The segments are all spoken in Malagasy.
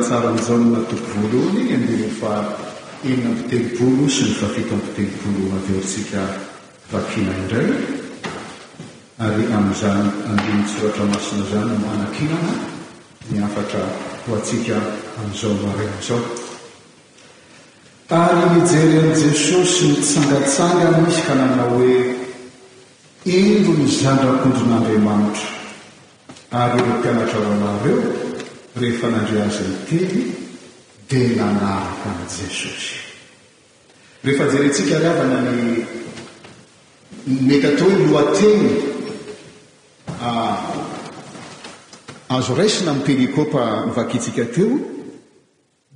Tsara amin'izao ny mahatoky voalohany eny andininy faha enina amby telopolo sy ny faha fito amby telopolo averintsika vakina indray ary amin'izany andinin-tsoratra masina izany no hanankinana ny hafatra ho antsika amin'izao maraina izao. Ary nijery an'i Jesosy nitsangatsangana izy ka nanao hoe, Indro ny Zanak'ondrin'Andriamanitra, Ary ireo mpianatra lalao ireo, rehefa nandre Azy niteny, dia nanaraka an'i Jesosy. Rehefa jerentsika ary havana ny mety atao hoe lohateny azo raisina amin'ny perikopa novakintsika teo,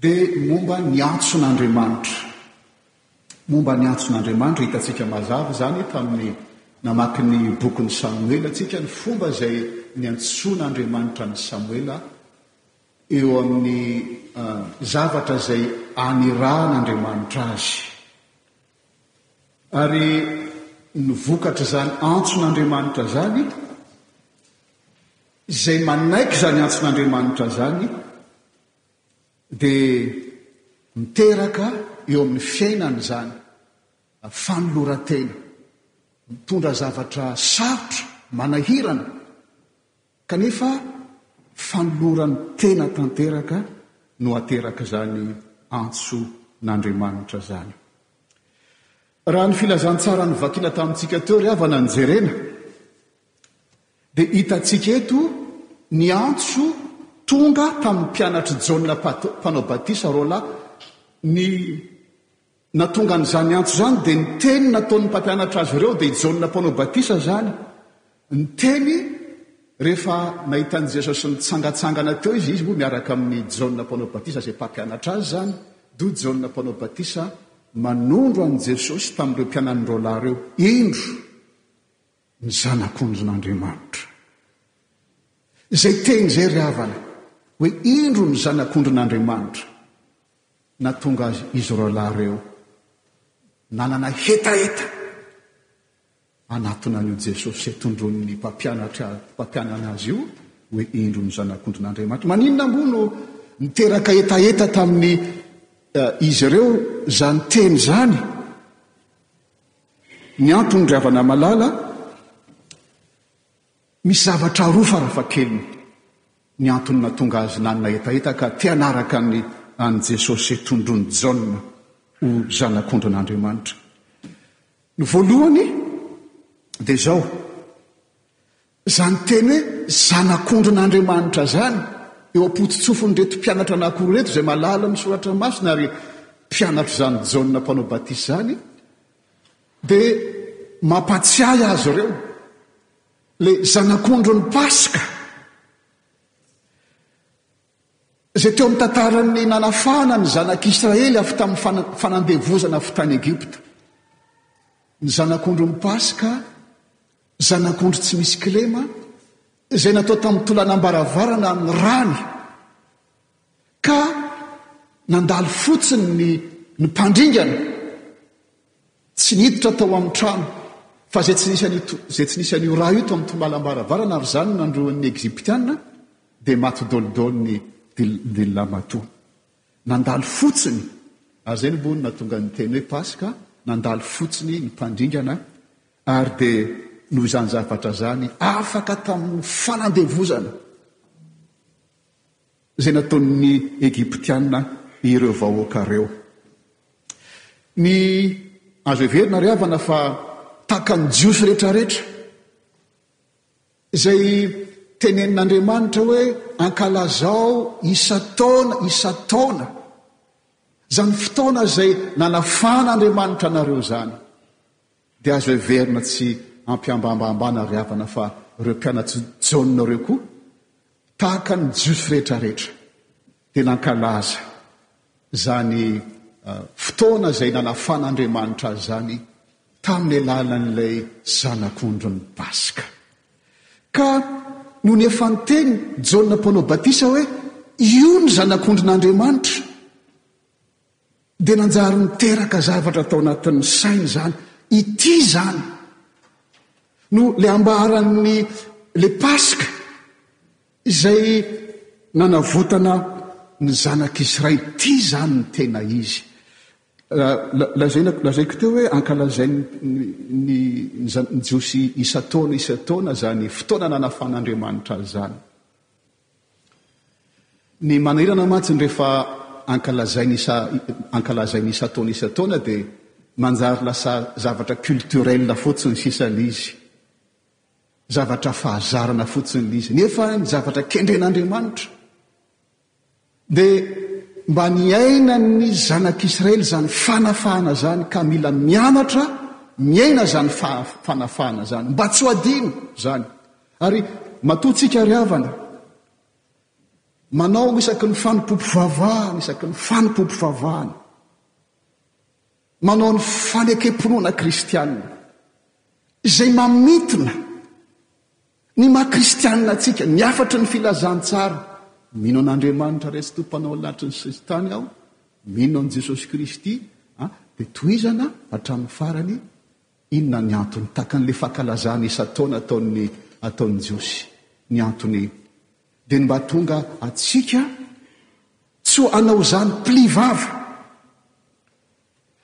Dia momba ny antson'Andriamanitra. Momba ny antson'Andriamanitra, hitantsika mazava izany tamin'ny namaky ny bokin'i Samoela antsika, ny fomba izay niantsoan'Andriamanitra an'i Samoela eo amin'ny uh, zavatra izay anirahan'Andriamanitra azy. Ary ny vokatr'izany antson'Andriamanitra izany, izay manaiky izany antson'Andriamanitra izany, Dia miteraka eo amin'ny fiainany izany fanoloran-tena. Mitondra zavatra sarotra, manahirana, kanefa fanoloran-tena tanteraka no ateraka izany antson'Andriamanitra izany. Raha ny filazantsara novakiana tamintsika teo ry havana no jerena, Dia hitantsika eto ny antso tonga tamin'ny mpianatr'i Jaona Mpanao Batisa roa lahy. Ny nahatonga an'izany antso izany dia ny teny nataon'ny mpampianatra azy ireo, dia i Jaona Mpanao Batisa izany. Niteny rehefa nahita an'i Jesosy nitsangatsangana teo izy, izy moa miaraka amin'i Jaona Mpanao Batisa izay mpampianatra azy izany. Doa Jaona Mpanao Batisa manondro an'i Jesosy tamin'ireo mpianany roa lahy ireo. Indro! ny zanak'ondrin'Andriamanitra. Izay teny izay ry havana hoe indro ny zanak'ondrin'Andriamanitra nahatonga azy izy roalahy ireo nanana hetaheta hanatona an'io Jesosy izay tondroin'ny mpampianatra mpampianana azy io hoe indro ny zanak'ondrin'Andriamanitra. Maninona moa no niteraka hetaheta tamin'ny eh, izy ireo izany teny izany? Ny antony ry havana malala, misy zavatra roa farafahakeliny ny antony nahatonga azy nanana hetaheta ka te hanaraka an'i an'i Jesosy tondroin'i Jaona ho zanak'ondrin'Andriamanitra. Ny voalohany dia izao, Izany teny hoe zanak'ondrin'Andriamanitra izany eo am-pototsofin'ireto mpianatra anakiroa ireto, izay mahalala ny soratra masina ary mpianatr'izany Jaona Mpanao Batisa izany, dia mampatsiahy azy ireo ilay zanak'ondrin'ny Paska, izay teo amin'ny tantaran'ny nanafahana ny zanak'Israely avy tamin'ny fanandevozana avy tany Egypta. Ny zanak'ondrin'ny Paska, Zanak'ondry tsy misy kilema izay natao tamin'ny tolanam-baravarana ny rany ka nandalo fotsiny ny ny mpandringana. Tsy niditra tao amin'ny trano fa izay tsy nisy an'io izay tsy nisy an'io rà io tao amin'ny tolalam-baravarana ary izany no nandroan'ny Egyptiana dia maty dôly dôly ny dil lamatoa. Nandalo fotsiny ary izay no mboa no nahatonga ny teny hoe Paska, nandalo fotsiny ny mpandringana Ary dia noho izany zavatra izany, afaka tamin'ny fanandevozana izay nataon'ny Egyptiana ireo vahoaka ireo. Ny azo heverina ry havana fa takan'ny Jiosy rehetrarehetra izay tenenin'Andriamanitra hoe ankalazao isan-taona isan-taona izany fotoana izay nanafan'Andriamanitra anareo izany. Dia azo heverina tsy hampiambambambana ry havana fa ireo mpianatr'i Jaona ireo koa, tahaka ny Jiosy rehetrarehetra, dia nankalaza izany fotoana izay nanafan'Andriamanitra azy izany tamin'ny alalan'ilay Zanak'ondrin'ny Paska. Ka nony efa niteny Jaona Mpanao Batisa hoe, Io ny Zanak'ondrin'Andriamanitra, Dia nanjary niteraka zavatra tao anatin'ny sainy izany, ity izany no ilay ambaran'ny ilay Paska izay nanavotana ny zanak'Israely, ity izany ny tena izy. Lazaina, lazaiko teo hoe ankalazain'ny ny ny Jiosy isan-taona isan-taona izany fotoana nanafan'Andriamanitra azy izany. Ny manahirana mantsy rehefa ankalazaina isa ankalazaina isan-taona isan-taona dia manjary lasa zavatra culturel fotsiny sisa ilay izy, zavatra fahazarana fotsiny ilay izy, nefa ny zavatra kendren'Andriamanitra. Dia mba niainan'ny zanak'Israely izany fanafahana izany ka mila mianatra miaina izany fanafahana izany mba tsy ho adino izany. Ary matoa tsika ry havana, manao isaky ny fanompoam-pivavahana, isaky ny fanompoam-pivavahana, manao ny fanekem-pinoana kristianina, izay mamintina, Ny maha kristianina antsika, ny hafatry ny filazantsara, mino an'Andriamanitra Ray sy Tompon'ny ao anaty ny sesitany aho, mino an'i Jesosy Kristy, a, dia tohizana hatramin'ny farany, inona ny antony, tahaka an'ilay fankalazana isan-taona ataon'ny, ataon'ny Jiosy, ny antony, dia ny mba tonga antsika, tsy ho hanao izany pli vava,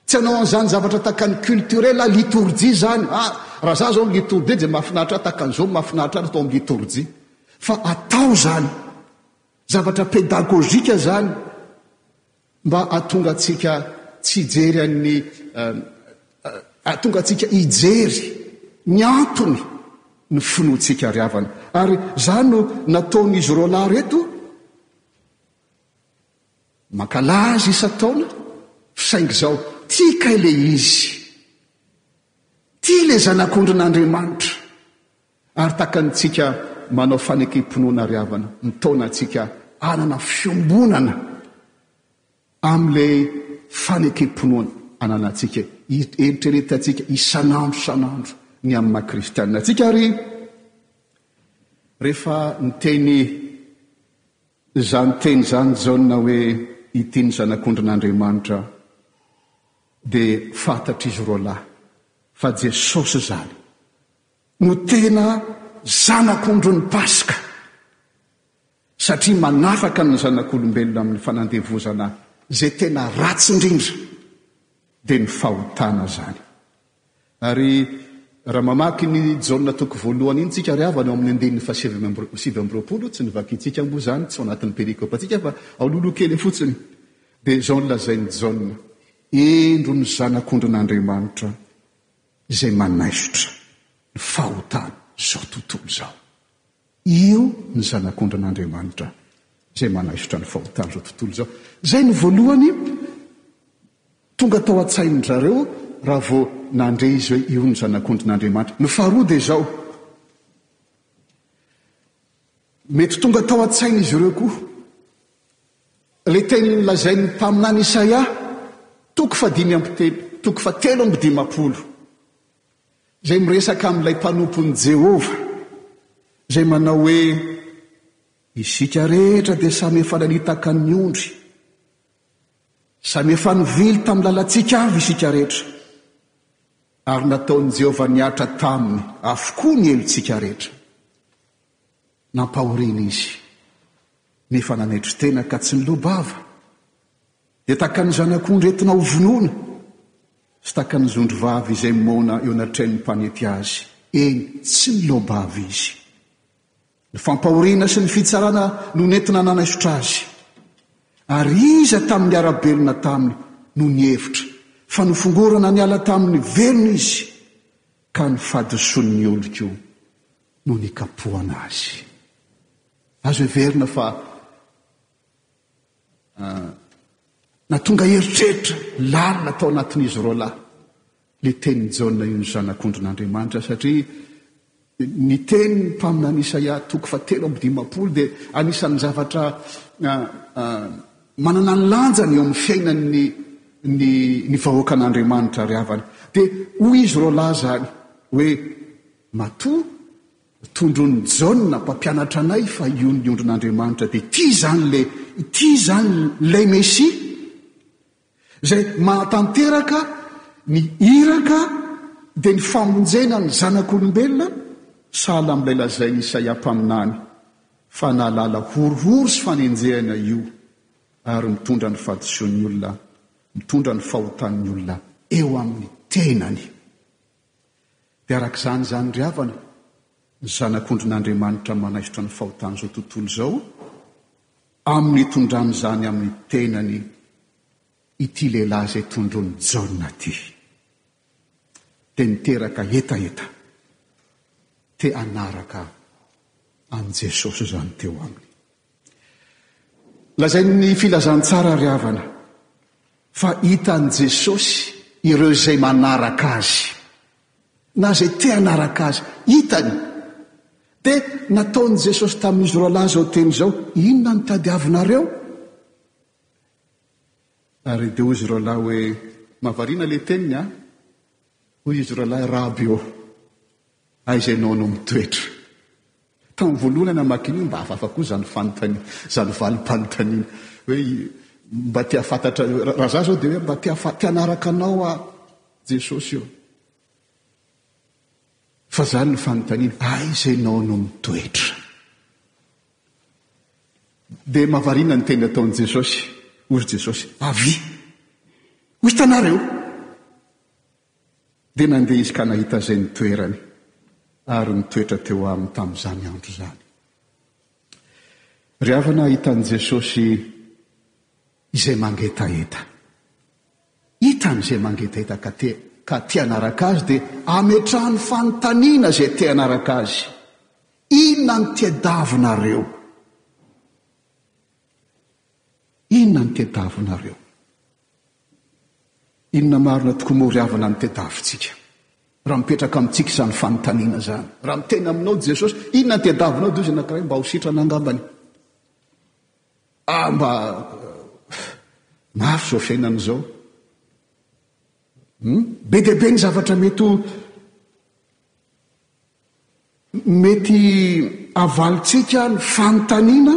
Tsy hanao an'izany zavatra tahaka ny culturel ah, litorjia izany ah, raha za zao ny litorjia dia mahafinaritra ahy tahaka an'izao no mahafinaritra ahy ny atao amin'ny litorjia. Fa atao izany, zavatra pédagogique izany mba hahatonga antsika tsy hijery an'ny hahatonga antsika hijery ny antony ny finoantsika ry havana. Ary izany no nataon'izy roalahy ireto, Mankalaza isan-taona saingy izao tia kay le izy. Tia le zanak'ondrin'Andriamanitra ary taka ny tsika manao fanekem-pinoana ry havana mitaona antsika hanana fiombonana amle fanekem-pinoana ananantsika eritreretantsika isan'andro isan'andro ny amin'ny maha kristianina antsika ary rehefa ny teny Izany teny izany Jaona hoe Ity ny Zanak'ondrin'Andriamanitra aho dia fantatr'izy roalahy fa Jesosy izany no tena Zanak'ondrin'ny Paska satria manafaka ny zanak'olombelona amin'ny fanandevozana izay tena ratsy indrindra. dia ny fahotana izany. Ary raha mamaky iny Jaona toko voalohany iny tsika ry havana ao amin'ny andininy faha sivy amby roapolo, tsy novakintsika moa izany, tsy ao anatin'ny perikopantsika fa aololo kely fotsiny, dia izao no lazain'i Jaona, Endro ny Zanak'ondrin'Andriamanitra izay manaisotra ny fahotan'izao tontolo izao. Io ny Zanak'ondrin'Andriamanitra izay manaisotra ny fahotan'izao tontolo izao. Izay no voalohany tonga tao an-tsain-dry zareo raha vao nandre izy hoe io ny Zanak'ondrin'Andriamanitra. Ny faharoa dia izao, mety tonga tao an-tsain'izy ireo koa ilay teny nolazain'ny mpaminany Isaia, toko fahadimy amby telo, toko fahatelo amby dimampolo, izay miresaka amin'ilay mpanompon'i Jehovah izay manao hoe, Isika rehetra dia samy efa nanitaka ny ondry. Samy efa nivily tamin'ny lalantsika avy isika rehetra, ary nataon'i Jehovah nihatra taminy avokoa ny helotsika rehetra. Nampahoriana izy, nefa nanetry tena ka tsy niloa-bava. Dia tahaka ny zanak'ondry entina ho vonoina, sy tahaka ny zondrovavy izay moana eo anatrehan'ny mpanety azy, eny, tsy nilaobava izy. Ny fampahoriana sy ny fitsarana no nentina nanaisotra azy. Ary iza tamin'ny niara-belona taminy no nihevitra fa nofongorana niala tamin'ny velona izy, ka ny fahadisoan'ny olon-ko no nikapohana azy? Azo heverina fa. Ah, natonga eritreritra lalina tao anatin'izy roa lahy le tenin'i Jaona io ny zanak'ondrin'Andriamanitra satria ny teny mpaminany Isaia toko fa telo amby dimampolo dia anisan'ny zavatra ah, ah, manana ny lanjany eo amin'ny fiainan'ny ny, ny vahoakan'Andriamanitra ry havana. Dia hoy izy roa lahy izany hoe matoa Tondroin'i Jaona mpampianatra anay fa io ny ondrin'Andriamanitra dia ity izany le, ity izany ilay Mesia izay mahatanteraka ny iraka dia ny famonjena ny zanak'olombelona sahala amin'ilay lazain'i Isaia mpaminany fa nahalala horohoro sy fanenjehana io ary mitondra ny fahadisoan'ny olona, mitondra ny fahotan'ny olona eo amin'ny tenany. Dia araka izany izany ry havana, ny zanak'ondrin'Andriamanitra manaisotra ny fahotan'izao tontolo izao, amin'ny itondrany izany amin'ny tenany ity lehilahy izay tondroin'i Jaona ity, dia niteraka hetaheta te hanaraka an'i Jesosy izany teo aminy. Lazain'ny Filazantsara ry havana fa hitan'i Jesosy ireo izay manaraka Azy, na izay te hanaraka Azy. Hitany. Dia nataon'i Jesosy tamin'izy roalahy izao teny izao, Inona no tadiavinareo? Ary dia hoy izy roalahy hoe, Mahavariana ilay teniny an! Hoy izy roalahy, Raby ô! Aiza ianao no mitoetra? Tamin'ny voalohany namaky an'io mba hafahafa koa izany fanontaniana, izany valim-panontaniana hoe mba te hahafantatra raha za zao dia hoe mba te hahafantatra, te hanaraka anao aho Jesosy ô. Fa izany ny fanontaniana, aiza ianao no mitoetra? Dia mahavariana ny teny ataon'i Jesosy, hoy Jesosy, avia. Ho hitanareo. Dia nandeha izy ka nahita izay nitoerany ary nitoetra teo aminy tamin'izany andro izany. Ry havana, hahita an'i Jesosy izay mangetaheta. Hitany izay mangetaheta ka te, ka te hanaraka azy dia ametrahany fanontaniana izay te hanaraka azy. Inona no tadiavinareo? Inona ny tediavinareo? Inona marina tokoa moa ry havana ny tediavintsika? Raha mipetraka amintsika izany fanontaniana izany, raha miteny aminao Jesosy, inona ny tediavinao dia hoy izy anankiray, mba ho sitrana angambany. Ah, mba mafy izao fiainana izao. Hmm? Be dia be ny zavatra mety ho Mety havalintsika ny fanontaniana,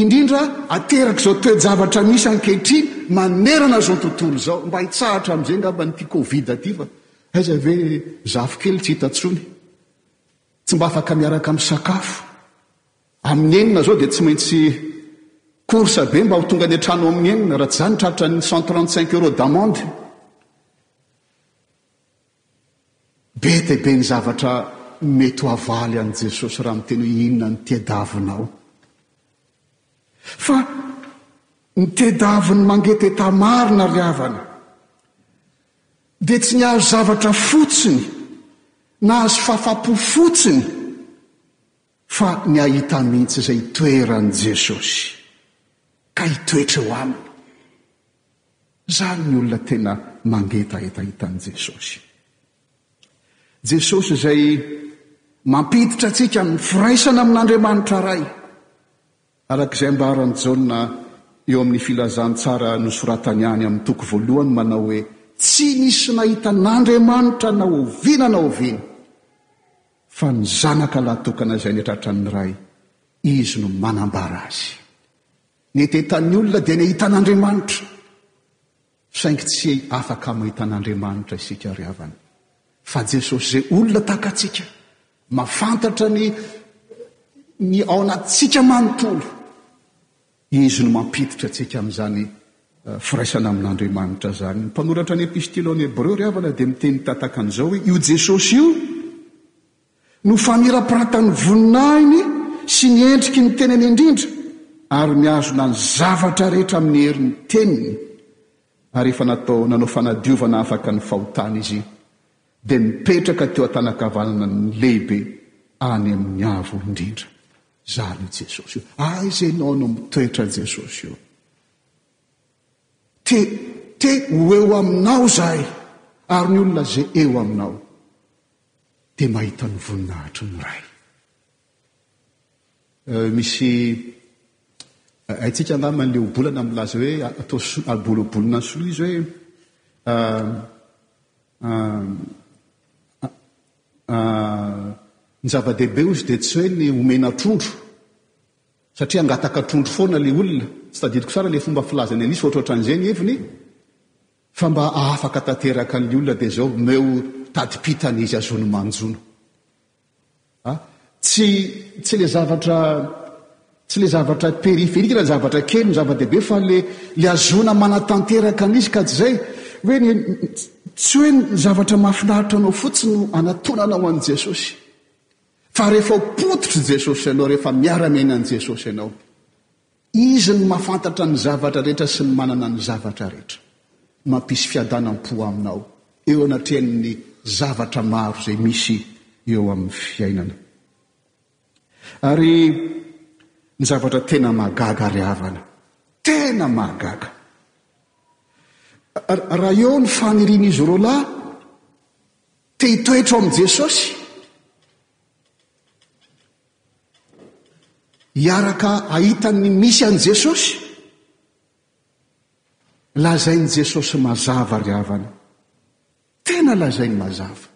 indrindra aterak' izao toe-javatra misy ankehitriny manerana izao tontolo izao. Mba hitsahatra amin'izay angambany ity covid ity fa aiza ve zafikely tsy hita intsony, tsy mba afaka miaraka misakafo. Amin'ny enina izao dia tsy maintsy course be mba ho tonga any an-trano amin'ny enina, raha tsy izany tratran'ny cent trente cinq euros d'amende. Be dia be ny zavatra mety ho havaly an'i Jesosy raha miteny hoe inona ny tediavinao. Fa ny tediavin'ny mangeteta marina ry havana dia tsy ny hahazo zavatra fotsiny na hahazo fahafam-po fotsiny, Fa ny hahita mihitsy izay itoeran'i Jesosy ka hitoetra eo aminy. Izany ny olona tena mangetaheta hahita an'i Jesosy. Jesosy izay mampiditra antsika amin'ny firaisana amin'Andriamanitra Ray, araka izay ambaran'i Jaona eo amin'ny filazantsara nosoratany any amin'ny toko voalohany manao hoe, Tsy nisy nahita an'Andriamanitra na oviana na oviana. Fa ny zanaka lahy tokana izay ny tratran'ny ray, izy no manambara azy. Ny hetahetahan'ny olona dia ny ahitan'Andriamanitra, saingy tsy afaka mahita an'Andriamanitra isika ry havana. Fa Jesosy izay olona tahaka antsika, mafantatra ny ny ao anatintsika manontolo. Izy no mampiditra antsika amin'izany firaisana amin'Andriamanitra izany. Ny mpanoratra ny Epistily ho an'ny Hebreo ry havana dia miteny tataka an'izao hoe, Io Jesosy io no famirapirantan'ny voninahiny sy ny endriky ny tenany indrindra, ary mihazona ny zavatra rehetra amin'ny herin'ny teniny. Ary rehefa natao, nanao fanadiovana afaka ny fahotana Izy, dia nipetraka teo an-tanankavanana ny Lehibe any amin'ny Avo Indrindra. Izany io Jesosy io. Aiza ianao no mitoetra an'i Jesosy io? Te, te ho eo aminao izahay, ary ny olona izay eo aminao dia mahita ny voninahitry ny Ray. Euh, misy euh, haintsika angamba ny leobolana milaza hoe ah, atao abolobolina solo izy hoe euh, Ny zava-dehibe hozy dia tsy hoe ny omena trondro satria hangataka trondro foana ilay olona, tsy tadidiko tsara ilay fomba filaza ny anisy ohatrohatran'izay ny heviny, fa mba hahafaka tanteraka an'ilay olona dia izao omeo tadim-pitany izy azony manjono. Tsy tsy ilay zavatra Tsy ilay zavatra périphérique na zavatra kely no zava-dehibe fa ilay ilay hahazoana manatanteraka an'izy ka tsy izay hoe ny tsy hoe ny zavatra mahafinaritra anao fotsiny no anatonanao an'i Jesosy fa rehefa ho potitr'i Jesosy ianao rehefa miara-miaina an'i Jesosy ianao izy no mahafantatra ny zavatra rehetra sy ny manana ny zavatra rehetra mampisy fiadanam-po aminao eo anatrehan'ny zavatra maro izay misy eo amin'ny fiainana Ary ny zavatra tena mahagaga ry havana, tena mahagaga. Raha eo ny fanirian'izy ireo lahy, te hitoetra ao amin'i Jesosy, hiaraka ahitan'ny misy an'i Jesosy, lazain'i Jesosy mazava ry havana. Tena lazainy mazava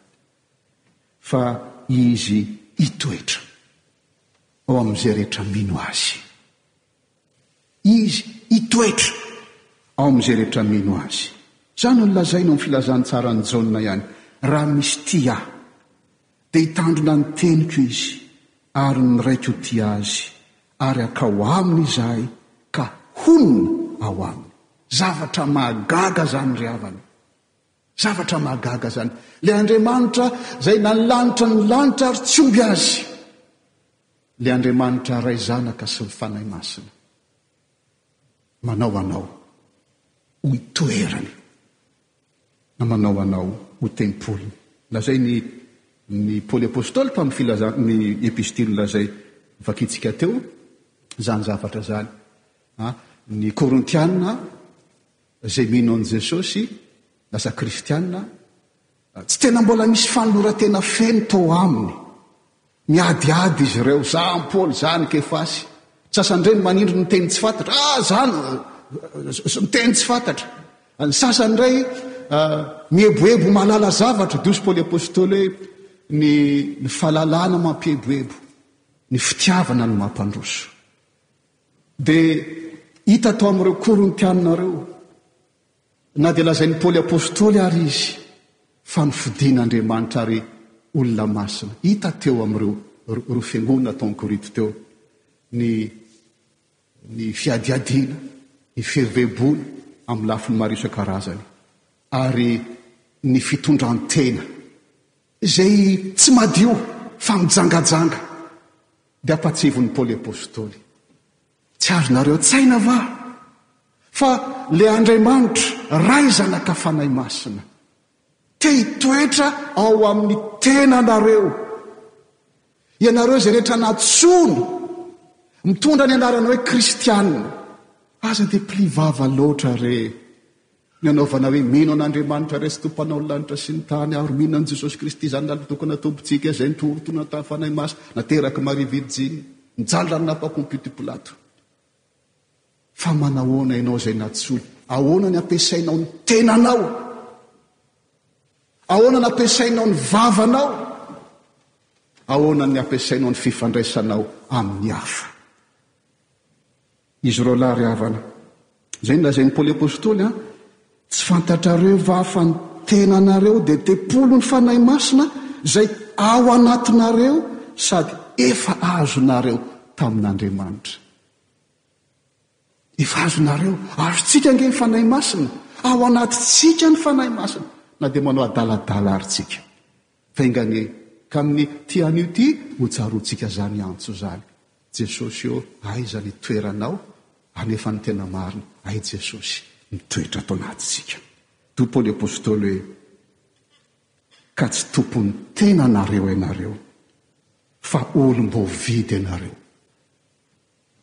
fa Izy hitoetra ao amin'izay rehetra mino Azy. Izy hitoetra ao amin'izay rehetra mino Azy. Izany no nolazainy ao amin'ny Filazantsaran'i Jaona ihany, Raha misy tia Ahy, dia hitandrina ny teniko izy, ary ny Raiko hotia azy, ary hakao aminy Izahay, ka honina ao aminy. Zavatra mahagaga izany ry havana! Zavatra mahagaga izany. Ilay Andriamanitra izay nanilanitra ny lanitra ary tsy omby azy. Ilay Andriamanitra Ray Zanaka sy ny Fanahy Masina. Manao anao ho itoerany na manao anao ho tempoliny. Lazainy ny Paoly Apostoly tamin'ny filazany ny epistily lazay vakintsika teo izany zavatra izany. Ny Korintiana Izay mino an'i Jesosy, lasa kristiana, tsy tena mbola misy fanoloran-tena feno tao aminy. Miadiady izy ireo, za an'i Paoly, za an'i Kefasy. Ny sasan-dreny manindry ny teny tsy fantatra, ah, za no ny teny tsy fantatra. Ny sasany indray ah, mieboebo malala zavatra, dia hozy Paoly Apostoly hoe, ny, ny fahalalana mampieboebo, ny fitiavana no mampandroso. Dia hita tao amin'ireo Korintiana ireo, na dia lazain'i Paoly Apostoly àry izy fa nofidin'Andriamanitra ary olona masina. Hita teo amin'ireo ireo fiangonana tao Korinto teo ny ny fiadiadiana, ny firerebona amin'ny lafiny maro isan-karazany ary ny fitondran-tena izay tsy madio fa mijangajanga. Dia ampatsivon'i Paoly Apostoly. Tsy azonareo an-tsaina va fa le Andriamanitra Ray Zanaka Fanahy Masina te hitoetra ao amin'ny tenanareo, ianareo izay rehetra natsoina mitondra ny anarana hoe Kristiana. Aza dia pli vava loatra re. Ny anaovana hoe mino an'Andriamanitra Ray sy Tompanao lanitra sy ny tany ary mino an'i Jesosy Kristy Zanany Lalintokana Tompontsika izay nitorontonana tamin'ny Fanahy Masina, naterak'i Maria Virjiny, nijaly rano napakom pito i Pilato. Fa manahoana ianao izay natsory? Ahoana ny ampiasainao ny tenanao? Ahoana ny ampiasainao ny vavanao? Ahoana ny ampiasainao ny fifandraisanao amin'ny hafa? Izy roa lahy ry havana. Izay nolazain'i Paoly Apostoly an, Tsy fantatrareo va fa ny tenanareo dia tempolin'ny Fanahy Masina izay ao anatinareo sady efa azonareo tamin'Andriamanitra. Efa azonareo, azontsika ange ny Fanahy Masina, ao anatintsika ny Fanahy Masina na dia manao adaladala ary tsika. Vaingany e! Ka amin'ny ty anio ty no tsaroantsika zany antso zany. Jesosy ô aiza ny toeranao anefa ny tena marina ay Jesosy mitoetra ato anatintsika toy Paoly apostoly hoe ka tsy tompon'ny tenanareo ianareo fa olom-boavidy ianareo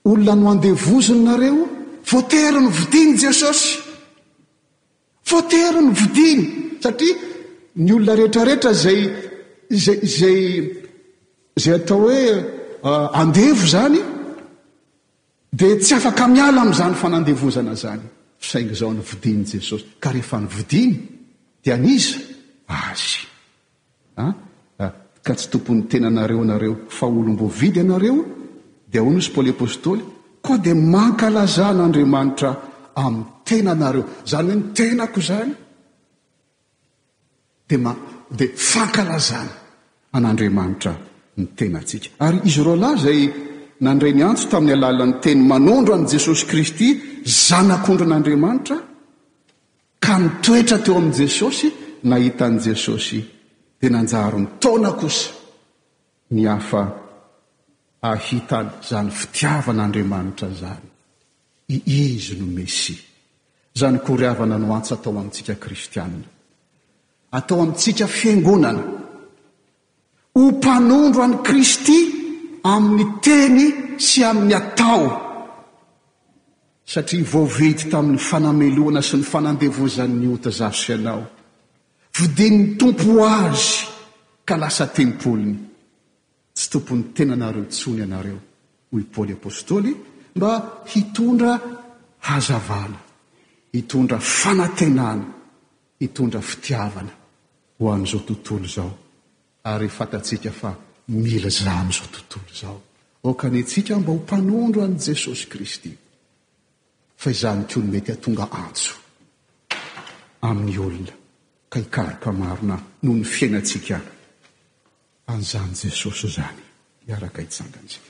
olona noandevoziny nareo voatery novidian'i Jesosy Voatery ny vidiny satria ny olona retraretra izay izay izay izay atao hoe andevo izany dia tsy afaka miala amin'izany fanandevozana izany saingy izao ny vidiny Jesosy ka rehefa ny vidiny dia an'iza azy a a ka tsy tompon'ny tenanareo ianareo fa olom-boavidy ianareo, dia hoy nosy Paoly Apostoly, koa dia mankalazà an'Andriamanitra amin'ny tenanareo, izany hoe ny tenako izany dia ma dia fankalazana an'Andriamanitra ny tenantsika. Ary izy ireo lahy izay nandray ny antso tamin'ny alalan'ny teny manondro an'i Jesosy Kristy zanak'ondrin'Andriamanitra, Ka nitoetra teo amin'i Jesosy, nahita an'i Jesosy, dia nanjary nitaona kosa ny hafa hahita an'izany fitiavan'Andriamanitra izany. I Izy no Mesia. Izany koriavana no antsa atao amintsika kristianina. Atao amintsika fiangonana. Ho mpanondro an'i Kristy amin'ny teny sy amin'ny atao, satria voavidy tamin'ny fanamelohana sy ny fanandevozan'ny ota izaho sy ianao. Vidin'ny Tompo ho Azy, ka lasa tempoliny. Tsy tompon'ny tenanareo intsony ianareo, hoy i Paoly apostoly, mba hitondra hazavana, hitondra fanantenana. hitondra fitiavana ho an'izao tontolo izao ary fantatsika fa mila izany izao tontolo izao. Aoka anie tsika mba ho mpanondro an'i Jesosy Kristy fa izany koa no mety hatonga antso amin'ny olona ka hikaroka marina noho ny fiainantsika an'izany Jesosy izany hiaraka hitsangan-tsika.